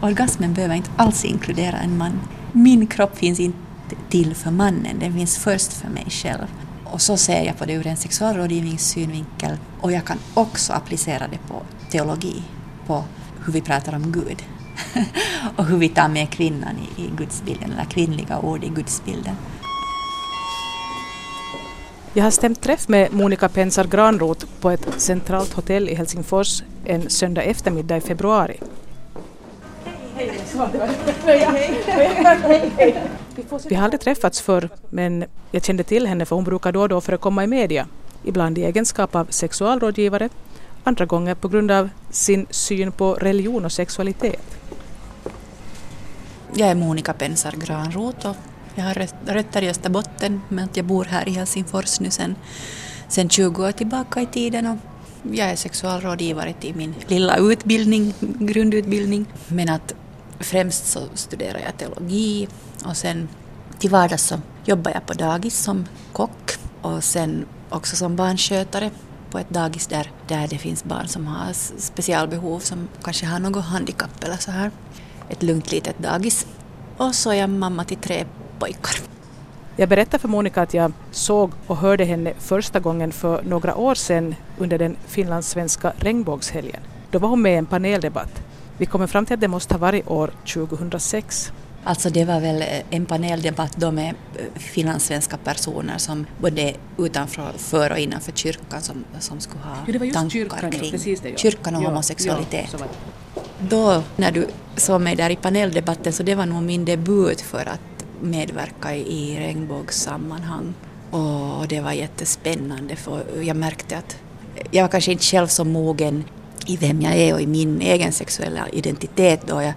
orgasmen behöver inte alls inkludera en man. Min kropp finns inte till för mannen, den finns först för mig själv. Och så ser jag på det ur en sexualrådgivningssynvinkel och jag kan också applicera det på teologi, på hur vi pratar om Gud och hur vi tar med kvinnan i, i gudsbilden, eller kvinnliga ord i gudsbilden. Jag har stämt träff med Monica Pensar Granroth på ett centralt hotell i Helsingfors en söndag eftermiddag i februari. Vi har aldrig träffats förr men jag kände till henne för hon brukar då och då förekomma i media. Ibland i egenskap av sexualrådgivare, andra gånger på grund av sin syn på religion och sexualitet. Jag är Monica Pensar Granroth och jag har rötter i Österbotten men jag bor här i Helsingfors nu sen, sen 20 år tillbaka i tiden och jag är sexualrådgivare till min lilla utbildning, grundutbildning. Men att främst så studerar jag teologi och sen till vardags så jobbar jag på dagis som kock och sen också som barnskötare på ett dagis där, där det finns barn som har specialbehov som kanske har något handikapp eller så här. Ett lugnt litet dagis. Och så är jag mamma till tre pojkar. Jag berättade för Monica att jag såg och hörde henne första gången för några år sedan under den finlandssvenska regnbågshelgen. Då var hon med i en paneldebatt. Vi kommer fram till att det måste ha varit år 2006. Alltså det var väl en paneldebatt då med eh, finlandssvenska personer som både utanför och innanför kyrkan som, som skulle ha ja, det var just tankar kyrkan, kring precis det, ja. kyrkan och ja, homosexualitet. Ja, då när du såg mig där i paneldebatten så det var nog min debut för att medverka i regnbågssammanhang. Och det var jättespännande för jag märkte att jag var kanske inte själv så mogen i vem jag är och i min egen sexuella identitet då. Jag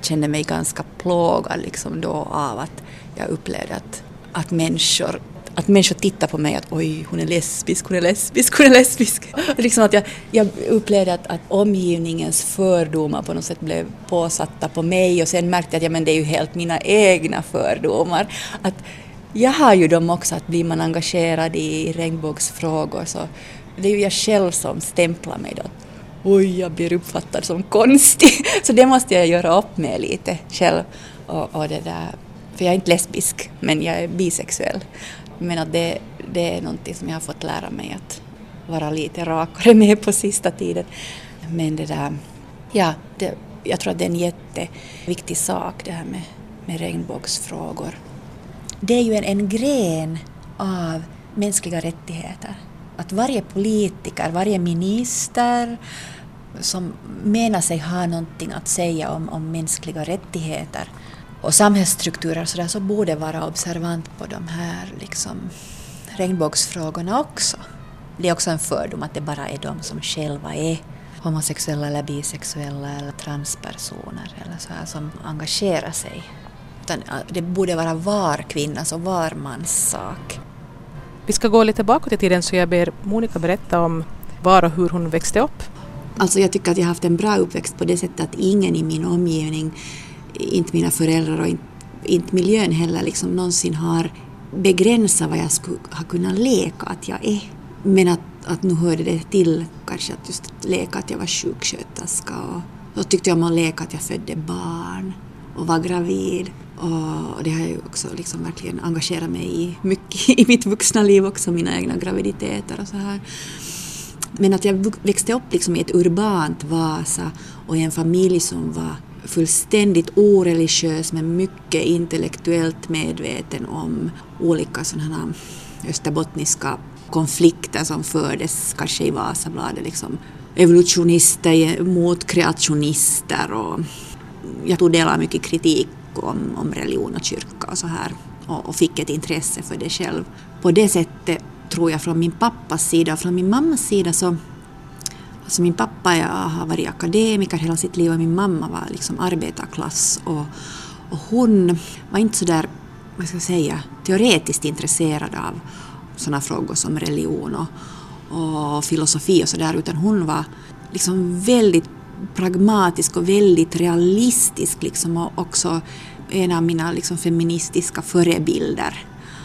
kände mig ganska plågad liksom då av att jag upplevde att, att människor att människor tittar på mig att oj, hon är lesbisk, hon är lesbisk, hon är lesbisk. liksom att jag, jag upplevde att, att omgivningens fördomar på något sätt blev påsatta på mig och sen märkte jag att ja, men det är ju helt mina egna fördomar. Att jag har ju dem också, att blir man engagerad i regnbågsfrågor så det är ju jag själv som stämplar mig då. Oj, jag blir uppfattad som konstig. Så det måste jag göra upp med lite själv. Och, och det där, för jag är inte lesbisk, men jag är bisexuell. Men att det, det är någonting som jag har fått lära mig att vara lite rakare med på sista tiden. Men det där, ja, det, jag tror att det är en jätteviktig sak det här med, med regnbågsfrågor. Det är ju en, en gren av mänskliga rättigheter. Att varje politiker, varje minister som menar sig ha någonting att säga om, om mänskliga rättigheter och samhällsstrukturer så, där, så borde vara observant på de här liksom, regnbågsfrågorna också. Det är också en fördom att det bara är de som själva är homosexuella eller bisexuella eller transpersoner eller så här, som engagerar sig. Utan det borde vara var kvinnas och var mans sak. Vi ska gå lite bakåt i tiden så jag ber Monica berätta om var och hur hon växte upp. Alltså jag tycker att jag har haft en bra uppväxt på det sättet att ingen i min omgivning inte mina föräldrar och inte, inte miljön heller liksom någonsin har begränsat vad jag skulle ha kunnat leka att jag är. Men att, att nu hörde det till kanske att just leka att jag var sjuksköterska och då tyckte jag om att leka att jag födde barn och var gravid. Och det har jag ju också liksom verkligen engagerat mig i mycket i mitt vuxna liv också, mina egna graviditeter och så här. Men att jag växte upp liksom i ett urbant Vasa och i en familj som var fullständigt oreligiös men mycket intellektuellt medveten om olika sådana österbottniska konflikter som fördes kanske i Vasabladet. Liksom. Evolutionister mot kreationister och jag tog del av mycket kritik om, om religion och kyrka och så här och, och fick ett intresse för det själv. På det sättet tror jag från min pappas sida och från min mammas sida så Alltså min pappa har varit akademiker hela sitt liv och min mamma var liksom arbetarklass. Och, och hon var inte så där, vad ska jag säga, teoretiskt intresserad av sådana frågor som religion och, och filosofi och sådär, utan hon var liksom väldigt pragmatisk och väldigt realistisk liksom och också en av mina liksom feministiska förebilder.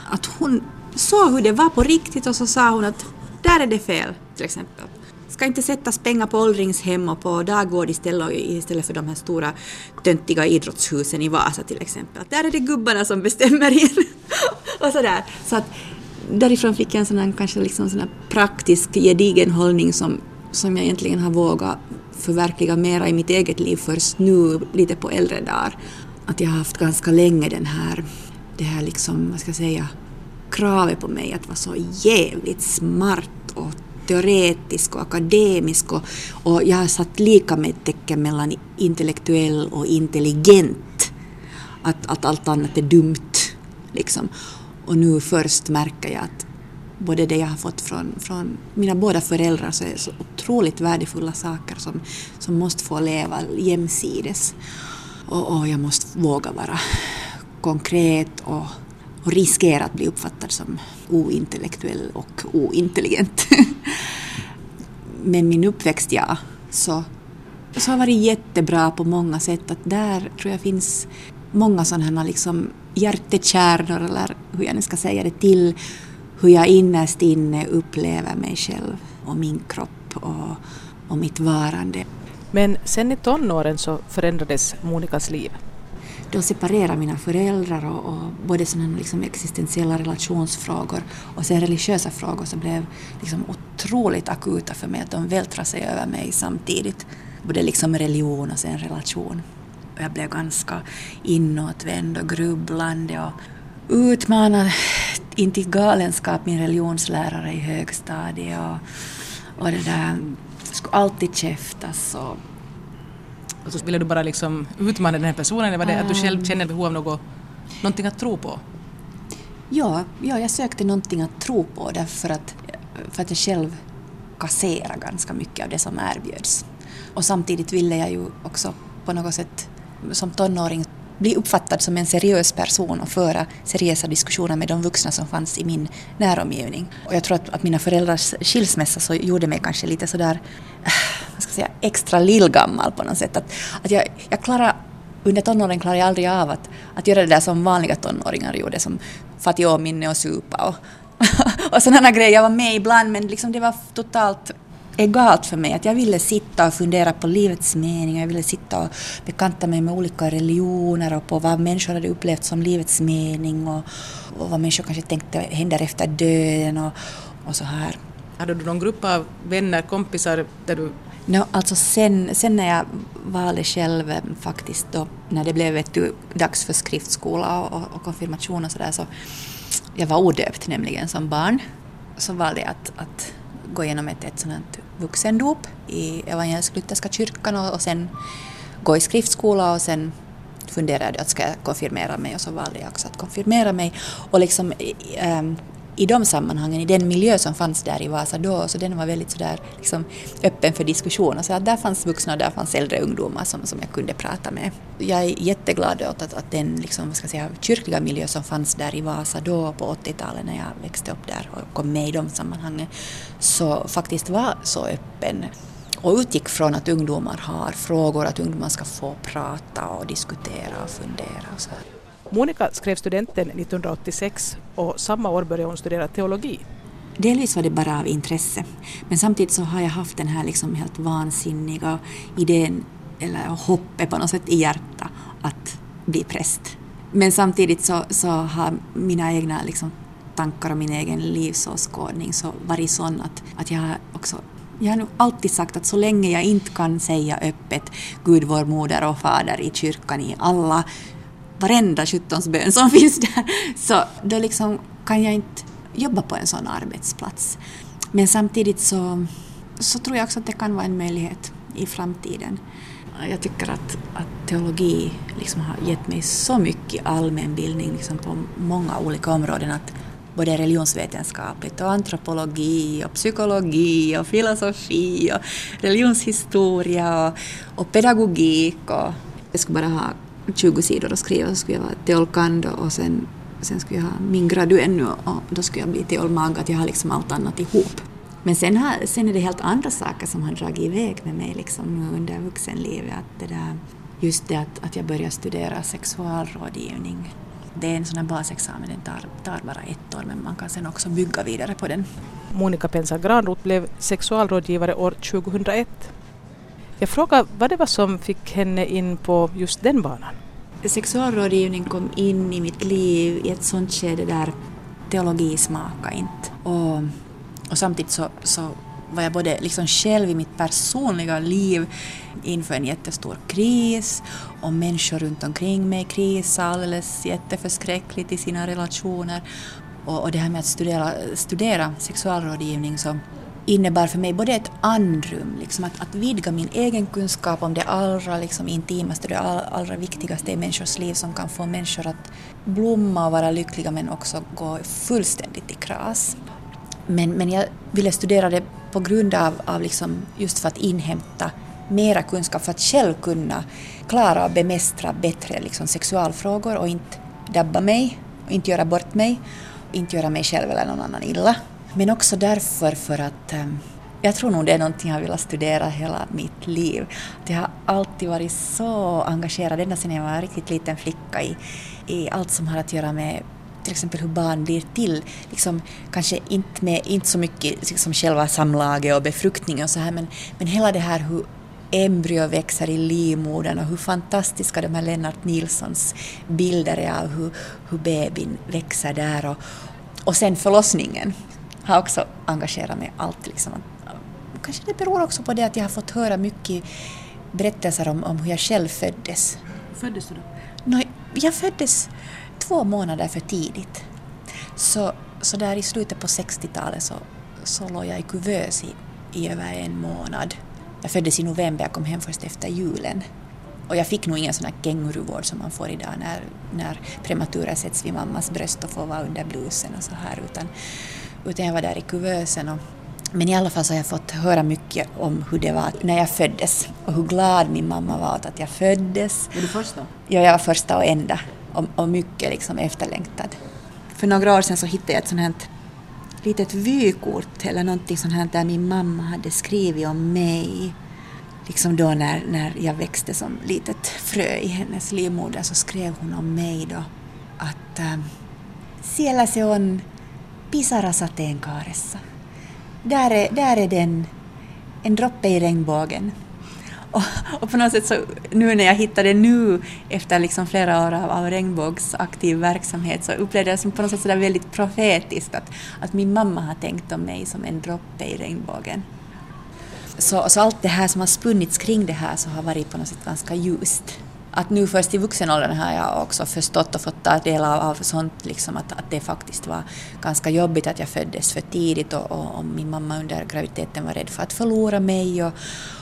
Att hon såg hur det var på riktigt och så sa hon att där är det fel, till exempel ska inte sättas pengar på åldringshem och på dagvård istället, istället för de här stora töntiga idrottshusen i Vasa till exempel. Att där är det gubbarna som bestämmer in. och sådär. Så att därifrån fick jag en sån här, kanske liksom sån här praktisk gedigen hållning som, som jag egentligen har vågat förverkliga mera i mitt eget liv först nu, lite på äldre dagar. Att jag har haft ganska länge den här, det här liksom, vad ska jag säga, kravet på mig att vara så jävligt smart och teoretisk och akademisk och, och jag har satt lika med tecken mellan intellektuell och intelligent. Att, att allt annat är dumt. Liksom. Och nu först märker jag att både det jag har fått från, från mina båda föräldrar så är så otroligt värdefulla saker som, som måste få leva jämsides. Och, och jag måste våga vara konkret och, och riskera att bli uppfattad som ointellektuell och ointelligent. Med min uppväxt, ja, så, så har varit jättebra på många sätt. Att där tror jag finns många sådana liksom hjärtekärnor, eller hur jag nu ska säga det, till hur jag innerst inne upplever mig själv och min kropp och, och mitt varande. Men sen i tonåren så förändrades Monikas liv. Då separerade mina föräldrar och, och både sådana liksom existentiella relationsfrågor och sen religiösa frågor som blev liksom otroligt akuta för mig, att de vältrade sig över mig samtidigt. Både liksom religion och sen relation. Och jag blev ganska inåtvänd och grubblande och utmanad intill galenskap min religionslärare i högstadiet och, och det där skulle alltid käftas och Alltså ville du bara liksom utmana den här personen eller var det att du själv känner behov av något, någonting att tro på? Ja, ja, jag sökte någonting att tro på därför att, för att jag själv kasserade ganska mycket av det som erbjöds. Och samtidigt ville jag ju också på något sätt som tonåring bli uppfattad som en seriös person och föra seriösa diskussioner med de vuxna som fanns i min näromgivning. Och jag tror att, att mina föräldrars skilsmässa så gjorde mig kanske lite sådär, ska säga, extra lillgammal på något sätt. Att, att jag, jag klarar, under tonåren klarade jag aldrig av att, att göra det där som vanliga tonåringar gjorde, som fatt minne och supa och, och sådana grejer. Jag var med ibland men liksom det var totalt egalt för mig. Att jag ville sitta och fundera på livets mening, jag ville sitta och bekanta mig med olika religioner och på vad människor hade upplevt som livets mening och, och vad människor kanske tänkte händer efter döden och, och så här. Hade du någon grupp av vänner, kompisar där du No, alltså sen, sen när jag valde själv eh, faktiskt då, när det blev ett dags för skriftskola och, och konfirmation och sådär så jag var odöpt nämligen som barn så valde jag att, att gå igenom ett, ett sådant vuxendop i evangelisk-lutherska kyrkan och, och sen gå i skriftskola och sen funderade jag att ska jag konfirmera mig och så valde jag också att konfirmera mig. Och liksom, ähm, i de sammanhangen, i den miljö som fanns där i Vasa då, så den var väldigt sådär liksom, öppen för diskussion. Så att där fanns vuxna och där fanns äldre ungdomar som, som jag kunde prata med. Jag är jätteglad åt att, att den liksom, vad ska jag säga, kyrkliga miljö som fanns där i Vasa då på 80-talet när jag växte upp där och kom med i de sammanhangen, så faktiskt var så öppen och utgick från att ungdomar har frågor, att ungdomar ska få prata och diskutera och fundera. Och så. Monica skrev studenten 1986 och samma år började hon studera teologi. Delvis var det bara av intresse, men samtidigt så har jag haft den här liksom helt vansinniga idén, eller hoppet på något sätt i hjärtat, att bli präst. Men samtidigt så, så har mina egna liksom, tankar och min egen livsåskådning så varit sån att, att jag också jag har nog alltid sagt att så länge jag inte kan säga öppet Gud, vår moder och fader i kyrkan i alla varenda sjuttonsbön som finns där, så då liksom kan jag inte jobba på en sån arbetsplats. Men samtidigt så, så tror jag också att det kan vara en möjlighet i framtiden. Jag tycker att, att teologi liksom har gett mig så mycket allmänbildning liksom på många olika områden att både religionsvetenskapligt och antropologi och psykologi och filosofi och religionshistoria och, och pedagogik och jag skulle bara ha 20 sidor att skriva så skulle jag vara teolkand och sen, sen skulle jag ha min gradu ännu och då skulle jag bli teolmag, att jag har liksom allt annat ihop. Men sen, har, sen är det helt andra saker som har dragit iväg med mig liksom nu under vuxenlivet. Att det där, just det att, att jag började studera sexualrådgivning det är en sån här basexamen, den tar, tar bara ett år men man kan sen också bygga vidare på den. Monica Pensa Granroth blev sexualrådgivare år 2001. Jag frågade vad det var som fick henne in på just den banan. Sexualrådgivning kom in i mitt liv i ett sånt skede där teologi smakade inte. Och, och samtidigt så, så var jag både liksom själv i mitt personliga liv inför en jättestor kris och människor runt omkring mig krisade alldeles jätteförskräckligt i sina relationer. Och, och det här med att studera, studera sexualrådgivning så innebar för mig både ett andrum, liksom att, att vidga min egen kunskap om det allra liksom, intimaste, det allra, allra viktigaste i människors liv som kan få människor att blomma och vara lyckliga men också gå fullständigt i kras. Men, men jag ville studera det på grund av, av liksom, just för att inhämta mera kunskap för att själv kunna klara och bemästra bättre liksom, sexualfrågor och inte dabba mig, och inte göra bort mig, inte göra mig själv eller någon annan illa. Men också därför för att ehm, jag tror nog det är någonting jag har velat studera hela mitt liv. Jag har alltid varit så engagerad, ända sedan jag var en riktigt liten flicka i, i allt som har att göra med till exempel hur barn blir till. Liksom, kanske inte, med, inte så mycket liksom själva samlaget och befruktningen och så här men, men hela det här hur embryo växer i livmodern och hur fantastiska de här Lennart Nilssons bilder är av hur, hur bebin växer där och, och sen förlossningen har också engagerat mig allt. Liksom. Kanske det beror också på det att jag har fått höra mycket berättelser om, om hur jag själv föddes. Föddes du då? No, jag föddes två månader för tidigt. Så, så där i slutet på 60-talet så, så låg jag i kuvös i, i över en månad. Jag föddes i november, jag kom hem först efter julen. Och jag fick nog ingen sån här känguruvård som man får idag när, när prematurer sätts vid mammas bröst och får vara under blusen och så här utan, utan jag var där i kuvösen. Och, men i alla fall så har jag fått höra mycket om hur det var när jag föddes och hur glad min mamma var åt att jag föddes. Var du första? Ja, jag var första och enda och, och mycket liksom efterlängtad. För några år sedan så hittade jag ett sånt här litet vykort eller någonting sånt här där min mamma hade skrivit om mig. Liksom då när, när jag växte som litet frö i hennes livmoder så skrev hon om mig då att äh, siellä se on pisara sateenkaaressa. Där är, där är den, en droppe i regnbågen. Och, och, på något sätt så nu när jag hittade nu efter liksom flera år av, av regnbågsaktiv verksamhet så upplevde jag det som på något sätt så väldigt profetiskt att, att min mamma har tänkt om mig som en droppe i regnbågen. Så, så allt det här som har spunnits kring det här så har varit på något sätt ganska ljust. Att nu först i vuxen ålder har jag också förstått och fått ta del av, av sånt liksom att, att det faktiskt var ganska jobbigt att jag föddes för tidigt och, och, och min mamma under graviditeten var rädd för att förlora mig och,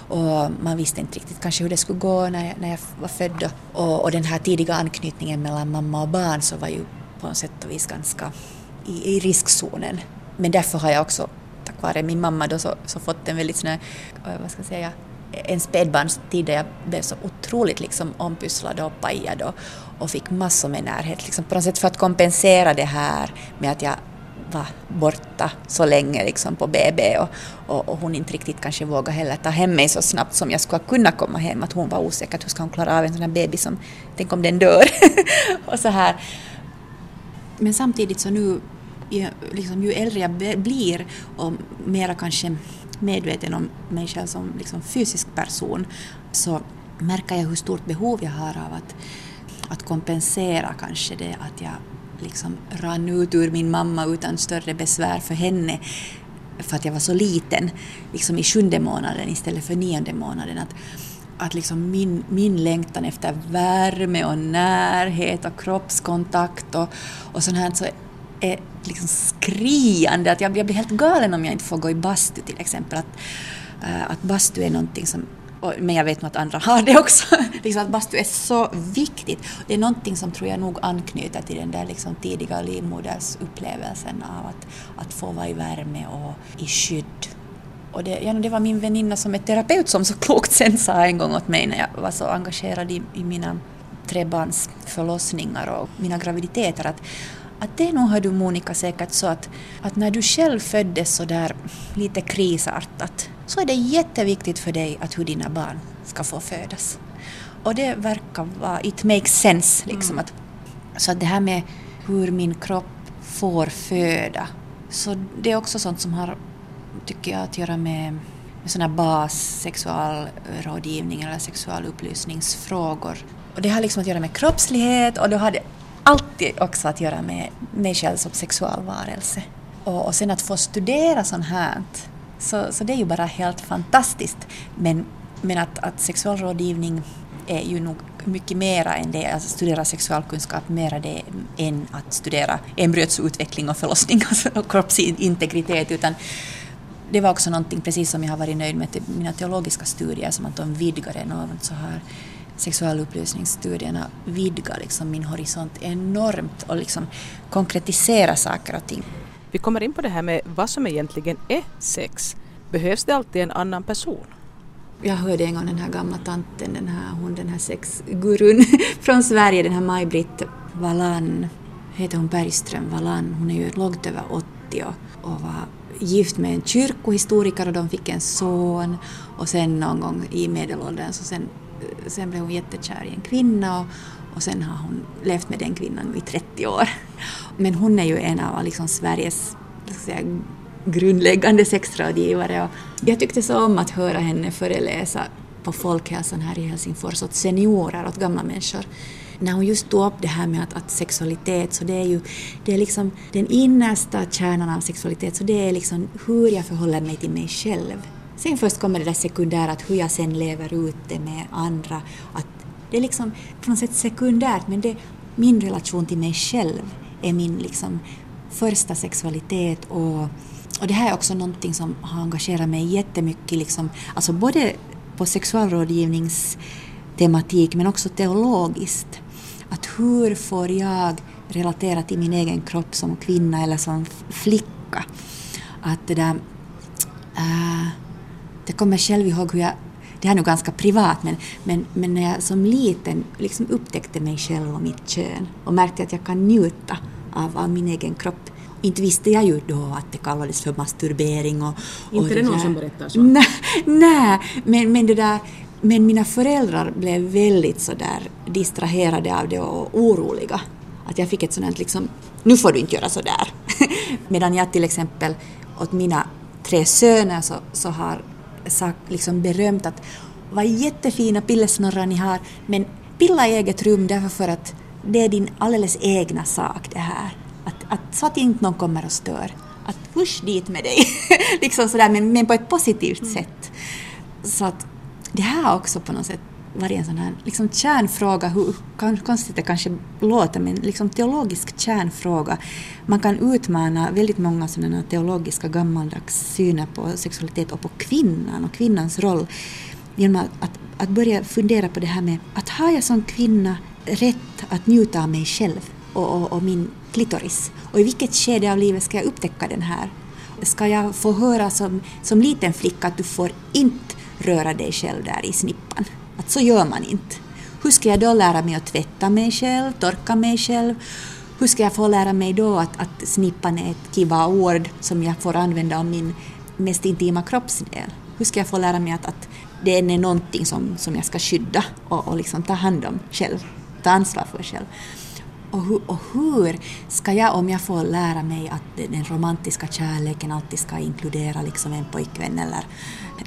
och man visste inte riktigt kanske hur det skulle gå när jag, när jag var född. Och, och den här tidiga anknytningen mellan mamma och barn så var ju på något sätt och vis ganska i, i riskzonen. Men därför har jag också, tack vare min mamma, då så, så fått en väldigt sån här, vad ska jag säga, en spädbarnstid där jag blev så otroligt liksom ompysslad och pajad och, och fick massor med närhet. Liksom på något sätt för att kompensera det här med att jag var borta så länge liksom på BB och, och, och, hon inte riktigt kanske vågade heller ta hem mig så snabbt som jag skulle kunna komma hem. Att hon var osäker, hur ska hon klara av en sån här bebis som, tänk om den dör? och så här. Men samtidigt så nu, liksom, ju äldre jag blir och mera kanske medveten om mig själv som liksom fysisk person så märker jag hur stort behov jag har av att, att kompensera kanske det att jag liksom rann ut ur min mamma utan större besvär för henne för att jag var så liten, liksom i sjunde månaden istället för nionde månaden. Att, att liksom min, min längtan efter värme och närhet och kroppskontakt och, och sånt här så är liksom skriande. Att jag, jag blir helt galen om jag inte får gå i bastu till exempel. Att, uh, att bastu är någonting som och, men jag vet nog att andra har det också. liksom att bastu är så viktigt. Det är någonting som tror jag nog anknyter till den där liksom tidiga livmodersupplevelsen av att, att få vara i värme och i skydd. Och det, ja, det var min väninna som är terapeut som så klokt sen sa en gång åt mig när jag var så engagerad i, i mina tre barns förlossningar och mina graviditeter att, att det nog, hör du Monica, säkert så att, att när du själv föddes så där lite krisartat så är det jätteviktigt för dig att hur dina barn ska få födas. Och det verkar vara, it makes sense liksom mm. att Så att det här med hur min kropp får föda, så det är också sånt som har, tycker jag, att göra med, med sådana bassexualrådgivning eller sexualupplysningsfrågor. Och det har liksom att göra med kroppslighet och det har det viktigt också att göra med mig själv som sexualvarelse. Och, och sen att få studera sånt här, så, så det är ju bara helt fantastiskt. Men, men att, att sexualrådgivning är ju nog mycket mera än det, alltså studera sexualkunskap mera det än att studera embryots utveckling och förlossning alltså och kroppsintegritet utan det var också någonting precis som jag har varit nöjd med mina teologiska studier som att de vidgade något så här sexualupplysningsstudierna vidgat liksom min horisont enormt och liksom konkretiserar saker och ting. Vi kommer in på det här med vad som egentligen är sex. Behövs det alltid en annan person? Jag hörde en gång den här gamla tanten, den här, hon, den här sexgurun från Sverige, den här Maj-Britt Wallan, heter hon Bergström Wallan, hon är ju långt över 80 och, och var gift med en kyrkohistoriker och de fick en son och sen någon gång i medelåldern så sen, Eh, sen blev hon jättekär i en kvinna och, och sen har hon levt med den kvinnan i 30 år. Men hon är ju en av liksom Sveriges säga, grundläggande sexrådgivare och jag tyckte så om att höra henne föreläsa på Folkhälsan här i Helsingfors åt seniorer, åt gamla människor. När hon just tog upp det här med att, att, sexualitet, så det är ju det är liksom den innersta kärnan av sexualitet, så det är liksom hur jag förhåller mig till mig själv. Sen först kommer det där sekundära, att hur jag sen lever ut det med andra. Att det är liksom på något sätt sekundärt, men det, min relation till mig själv är min liksom första sexualitet och och det här är också någonting som har engagerat mig jättemycket, liksom, alltså både på sexualrådgivningstematik men också teologiskt. Att hur får jag relatera till min egen kropp som kvinna eller som flicka? Att det där... Äh, det kommer själv ihåg hur jag det här är nog ganska privat, men, men, men när jag som liten liksom upptäckte mig själv och mitt kön och märkte att jag kan njuta av, av min egen kropp inte visste jag ju då att det kallades för masturbering. Och, inte och det, någon som berättar så? Nej, nej men, men det där men mina föräldrar blev väldigt så där distraherade av det och oroliga. Att jag fick ett sådant liksom, nu får du inte göra så där. Medan jag till exempel åt mina tre söner så, så har sagt, liksom berömt att vad jättefina pillesnorrar ni har, men pilla i eget rum därför för att det är din alldeles egna sak det här. Att, att, så att inte någon kommer och stör. Att push dit med dig, liksom sådär, men, men på ett positivt mm. sätt. Så att det här har också på något sätt varit en sån här liksom kärnfråga, hur konstigt det kanske låter, men liksom teologisk kärnfråga. Man kan utmana väldigt många sådana teologiska gammaldags syner på sexualitet och på kvinnan och kvinnans roll genom att, att, att börja fundera på det här med att har jag som kvinna rätt att njuta av mig själv och, och, och min klitoris. Och i vilket skede av livet ska jag upptäcka den här? Ska jag få höra som, som liten flicka att du får inte röra dig själv där i snippan? Att så gör man inte. Hur ska jag då lära mig att tvätta mig själv, torka mig själv? Hur ska jag få lära mig då att, att snippan är ett kiva ord som jag får använda om min mest intima kroppsdel? Hur ska jag få lära mig att, att det är någonting som, som jag ska skydda och, och liksom ta hand om själv, ta ansvar för själv? Och hur, och hur, ska jag, om jag får lära mig att den romantiska kärleken alltid ska inkludera liksom en pojkvän eller,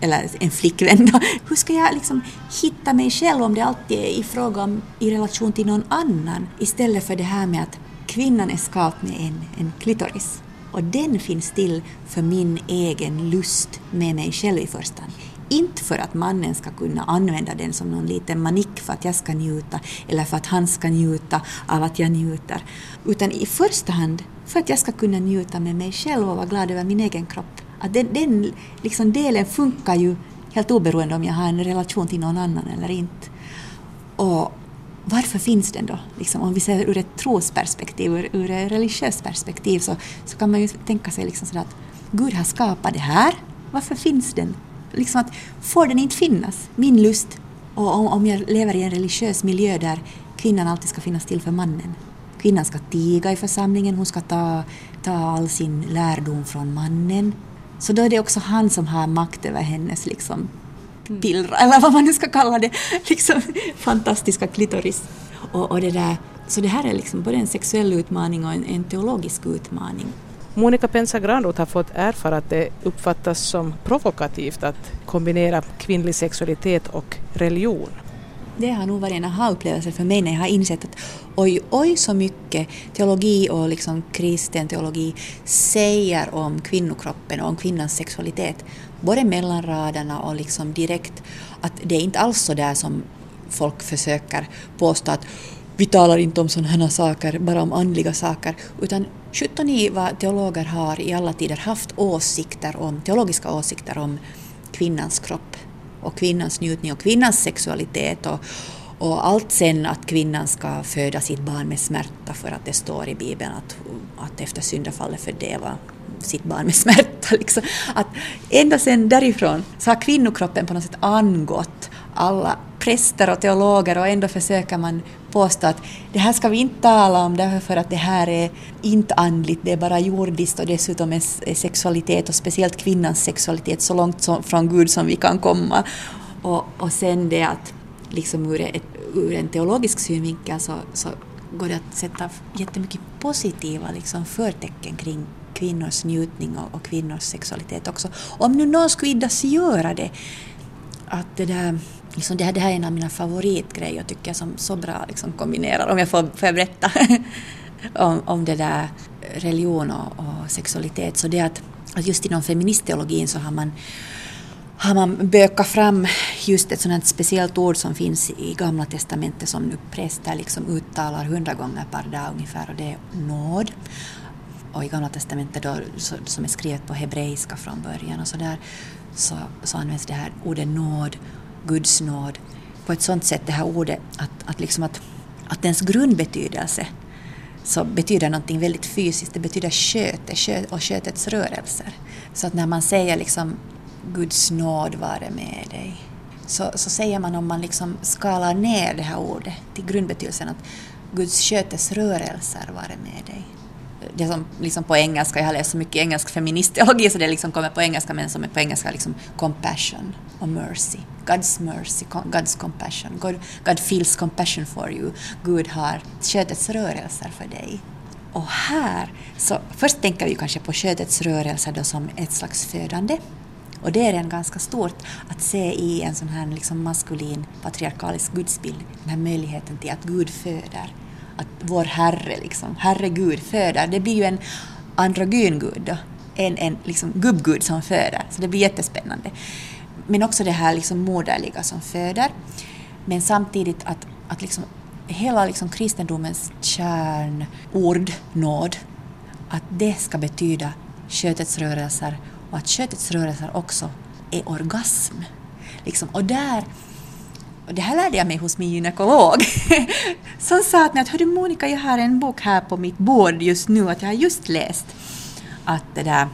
eller en flickvän, då, hur ska jag liksom hitta mig själv om det alltid är i fråga om i relation till någon annan istället för det här med att kvinnan är skapt med en, en klitoris? Och den finns till för min egen lust med mig själv i första hand inte för att mannen ska kunna använda den som någon liten manick för att jag ska njuta eller för att han ska njuta av att jag njuter. Utan i första hand för att jag ska kunna njuta med mig själv och vara glad över min egen kropp. Att den den liksom delen funkar ju helt oberoende om jag har en relation till någon annan eller inte. Och varför finns den då? Liksom, om vi ser ur ett trosperspektiv, ur, ur ett religiöst perspektiv, så, så kan man ju tänka sig liksom sådär att Gud har skapat det här. Varför finns den? Liksom att får den inte finnas, min lust, och om jag lever i en religiös miljö där kvinnan alltid ska finnas till för mannen. Kvinnan ska tiga i församlingen, hon ska ta, ta all sin lärdom från mannen. Så då är det också han som har makt över hennes liksom, mm. pillra, eller vad man nu ska kalla det, liksom, fantastiska klitoris. Och, och det där, Så det här är liksom både en sexuell utmaning och en, en teologisk utmaning. Monica Pensa Granroth har fått erfara att det uppfattas som provokativt att kombinera kvinnlig sexualitet och religion. Det har nog varit en aha-upplevelse för mig när jag har insett att oj, oj så mycket teologi och liksom kristen teologi säger om kvinnokroppen och om kvinnans sexualitet. Både mellan raderna och liksom direkt. Att det är inte alls så där som folk försöker påstå att vi talar inte om sådana här saker, bara om andliga saker, utan 17 i vad teologer har i alla tider haft åsikter om, teologiska åsikter om kvinnans kropp och kvinnans njutning och kvinnans sexualitet och, och allt sen att kvinnan ska föda sitt barn med smärta för att det står i Bibeln att, att efter syndafallet fördeva sitt barn med smärta. Liksom. Att ända sen därifrån så har kvinnokroppen på något sätt angått alla präster och teologer och ändå försöker man påstå att det här ska vi inte tala om därför att det här är inte andligt, det är bara jordiskt och dessutom är sexualitet och speciellt kvinnans sexualitet så långt som, från Gud som vi kan komma. Och, och sen det att liksom ur, ett, ur en teologisk synvinkel så, så går det att sätta jättemycket positiva liksom förtecken kring kvinnors njutning och, och kvinnors sexualitet också. Om nu någon skulle iddas göra det, att det där liksom det, här, det här är en av mina favoritgrejer tycker jag som så bra liksom kombinerar, om jag får, får jag berätta om, om det där religion och, och, sexualitet, så det att, att just inom feministteologin så har man har man bökat fram just ett sådant speciellt ord som finns i Gamla Testamentet som nu präster liksom uttalar hundra gånger per dag ungefär och det är nåd. Och i Gamla Testamentet då, som är skrivet på hebreiska från början och så där så, så används det här ordet nåd Guds nåd på ett sådant sätt, det här ordet, att, att, liksom att, att dens grundbetydelse så betyder någonting väldigt fysiskt, det betyder sköte kött och kötets rörelser. Så att när man säger liksom Guds nåd vare med dig, så, så säger man om man liksom skalar ner det här ordet till grundbetydelsen att Guds kötes rörelser vare med dig det som liksom på engelska, jag har läst så mycket engelsk feministteologi så det liksom kommer på engelska men som är på engelska liksom compassion och mercy. God's mercy, God's compassion. God, God feels compassion for you. Gud har kötets rörelser för dig. Och här, så först tänker vi kanske på kötets rörelser då som ett slags födande. Och det är en ganska stort att se i en sån här liksom maskulin patriarkalisk gudsbild, den här möjligheten till att Gud föder att vår Herre, liksom, Herre Gud föder, det blir ju en androgyn Gud då, en, en liksom gubbgud som föder, så det blir jättespännande. Men också det här liksom moderliga som föder, men samtidigt att, att liksom hela liksom kristendomens kärnord, nåd, att det ska betyda kötets rörelser och att kötets rörelser också är orgasm. Liksom, och där och det här lärde jag mig hos min gynekolog som sa att Hördu Monica, jag har en bok här på mitt bord just nu, att jag har just läst att, det där,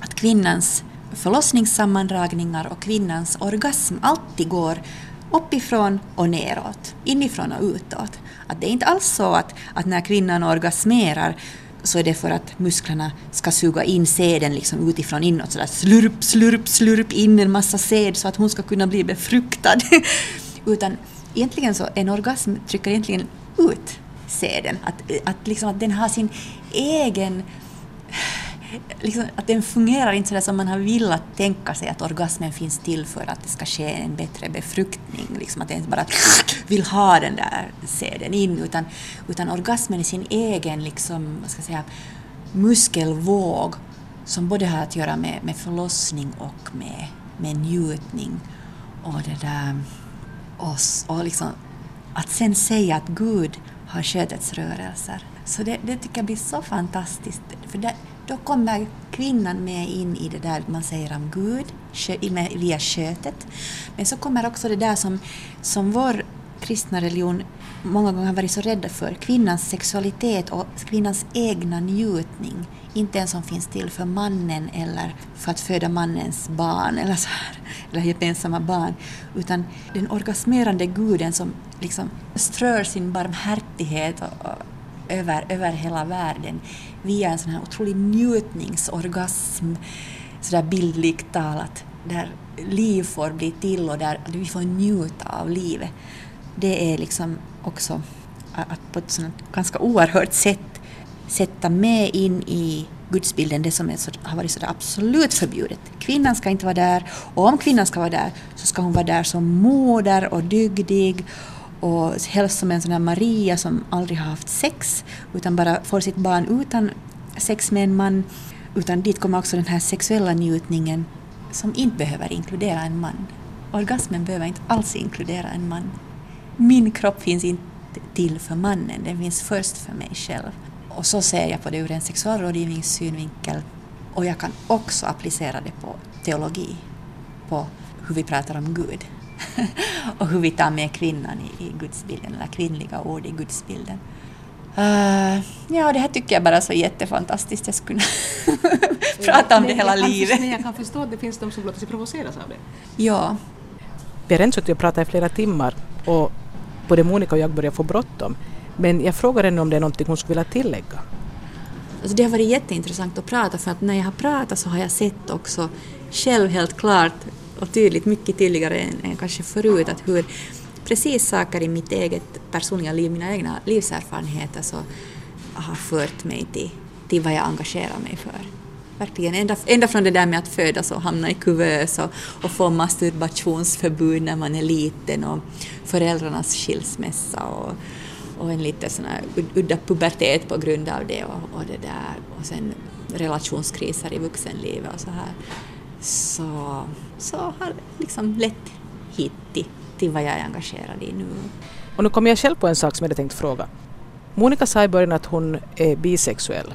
att kvinnans förlossningssammandragningar och kvinnans orgasm alltid går uppifrån och neråt, inifrån och utåt. Att det är inte alls så att, att när kvinnan orgasmerar så är det för att musklerna ska suga in säden liksom utifrån inåt, sådär slurp, slurp, slurp in en massa säd så att hon ska kunna bli befruktad. Utan egentligen så en orgasm trycker egentligen ut seden. Att, att, liksom, att den har sin egen... Liksom, att den fungerar inte så som man har velat tänka sig att orgasmen finns till för att det ska ske en bättre befruktning. Liksom att den inte bara vill ha den där seden in, utan, utan orgasmen är sin egen liksom, vad ska jag säga, muskelvåg som både har att göra med, med förlossning och med, med njutning. Och det där oss och liksom, att sen säga att Gud har skötets rörelser. Så det, det tycker jag blir så fantastiskt. För det, då kommer kvinnan med in i det där man säger om Gud via kötet. Men så kommer också det där som, som vår kristna religion många gånger har varit så rädda för, kvinnans sexualitet och kvinnans egna njutning. Inte en som finns till för mannen eller för att föda mannens barn eller, så här, eller gemensamma barn, utan den orgasmerande guden som liksom strör sin barmhärtighet och, och, över, över hela världen via en sån här otrolig njutningsorgasm, sådär bildligt talat, där liv får bli till och där vi får njuta av livet. Det är liksom också att på ett sånt ganska oerhört sätt sätta med in i gudsbilden det som är så, har varit så absolut förbjudet. Kvinnan ska inte vara där och om kvinnan ska vara där så ska hon vara där som moder och dygdig och helst som en sån här Maria som aldrig har haft sex utan bara får sitt barn utan sex med en man. Utan dit kommer också den här sexuella njutningen som inte behöver inkludera en man. Orgasmen behöver inte alls inkludera en man. Min kropp finns inte till för mannen, den finns först för mig själv. Och så ser jag på det ur en sexualrådgivningssynvinkel och jag kan också applicera det på teologi, på hur vi pratar om Gud och hur vi tar med kvinnan i, i gudsbilden, eller kvinnliga ord i gudsbilden. Uh, ja, det här tycker jag bara är så jättefantastiskt. Jag skulle prata om det hela livet. Men jag kan förstå att det finns de som låter sig provoceras av det. Ja. Vi har redan suttit och pratat i flera timmar och både Monica och jag börjar få bråttom. Men jag frågar henne om det är någonting hon skulle vilja tillägga. Alltså det har varit jätteintressant att prata för att när jag har pratat så har jag sett också själv helt klart och tydligt, mycket tydligare än, än kanske förut, att hur precis saker i mitt eget personliga liv, mina egna livserfarenheter så har fört mig till, till vad jag engagerar mig för. Verkligen, ända, ända från det där med att födas och hamna i kuvös och, och få masturbationsförbud när man är liten och föräldrarnas skilsmässa och, och en lite sån här udda pubertet på grund av det och, och det där och sen relationskriser i vuxenlivet och så här. Så, så har det liksom lett hit till, till vad jag är engagerad i nu. Och nu kommer jag själv på en sak som jag hade tänkt fråga. Monica sa i början att hon är bisexuell.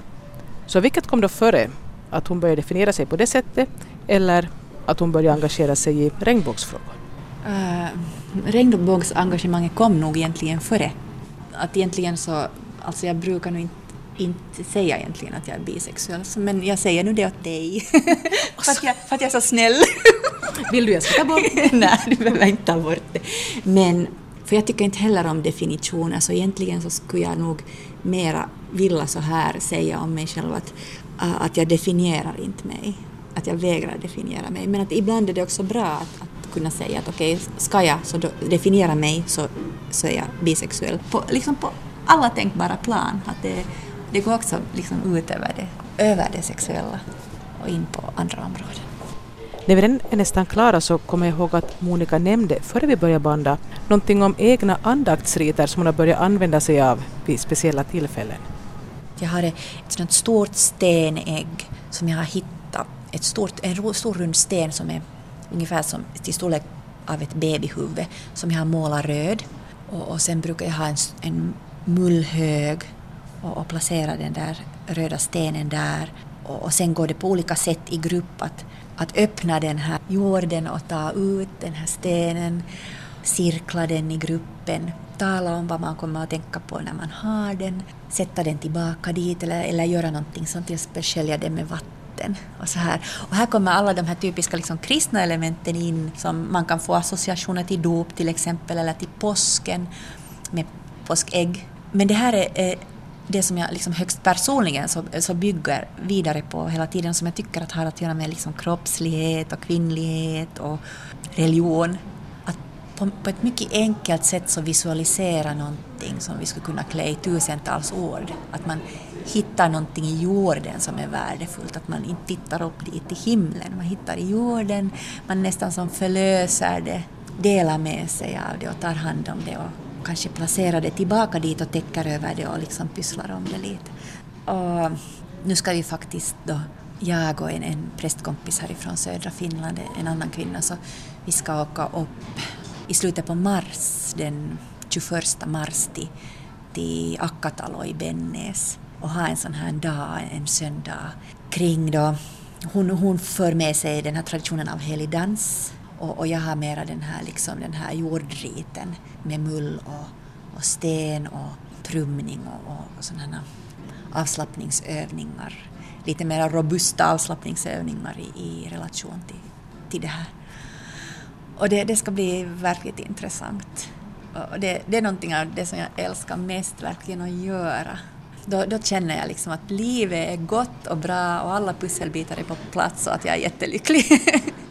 Så vilket kom då före? Att hon började definiera sig på det sättet eller att hon började engagera sig i regnbågsfrågor? Uh, regnbågsengagemanget kom nog egentligen före att egentligen så, alltså jag brukar nog inte inte säga egentligen att jag är bisexuell, men jag säger nu det åt dig. för, att jag, för att jag är så snäll. Vill du jag ska ta bort det? Nej, du behöver inte ta bort det. Men, för jag tycker inte heller om definitioner, så egentligen så skulle jag nog mera vilja så här säga om mig själv att, Eh, att jag definierar inte mig. Att jag vägrar definiera mig. Men att ibland är det också bra att, att kunna säga att okej, okay, ska jag så definiera mig så, så är jag bisexuell. På, liksom på alla tänkbara plan. Att det, det går också liksom ut över det, över det sexuella och in på andra områden. När vi är nästan klara så kommer jag ihåg att Monica nämnde, före vi började banda, någonting om egna andaktsriter som hon har börjat använda sig av vid speciella tillfällen. Jag har ett sånt stort stenägg som jag har hittat ett stort, en stor rund sten som är ungefär som till storlek av ett babyhuvud som jag har målat röd. Och, och sen brukar jag ha en, en mullhög och, och placera den där röda stenen där. Och, och sen går det på olika sätt i grupp att, att öppna den här jorden och ta ut den här stenen, cirkla den i gruppen, tala om vad man kommer att tänka på när man har den, sätta den tillbaka dit eller, eller göra någonting sånt, till exempel skölja den med vatten. Och, så här. och här kommer alla de här typiska liksom, kristna elementen in som man kan få associationer till dop till exempel eller till påsken med påskägg. Men det här är det som jag liksom högst personligen så, så bygger vidare på hela tiden som jag tycker att har att göra med liksom kroppslighet och kvinnlighet och religion. På, på ett mycket enkelt sätt så visualisera någonting som vi skulle kunna klä i tusentals ord. Att man hittar någonting i jorden som är värdefullt, att man inte tittar upp dit till himlen, man hittar i jorden, man nästan som förlöser det, delar med sig av det och tar hand om det och kanske placerar det tillbaka dit och täcker över det och liksom pysslar om det lite. Och nu ska vi faktiskt då, jag och en, en prästkompis härifrån södra Finland, en annan kvinna, så vi ska åka upp i slutet på mars, den 21 mars till, till Akkatalo i Bennäs och ha en sån här dag, en söndag, kring då hon, hon för med sig den här traditionen av helig dans och, och jag har mera den här, liksom, den här jordriten med mull och, och sten och trumning och, och, och sådana avslappningsövningar. Lite mer robusta avslappningsövningar i, i relation till, till det här. Och det, det ska bli verkligt intressant. Och det, det är någonting av det som jag älskar mest verkligen att göra då, då känner jag liksom att livet är gott och bra och alla pusselbitar är på plats och att jag är jättelycklig.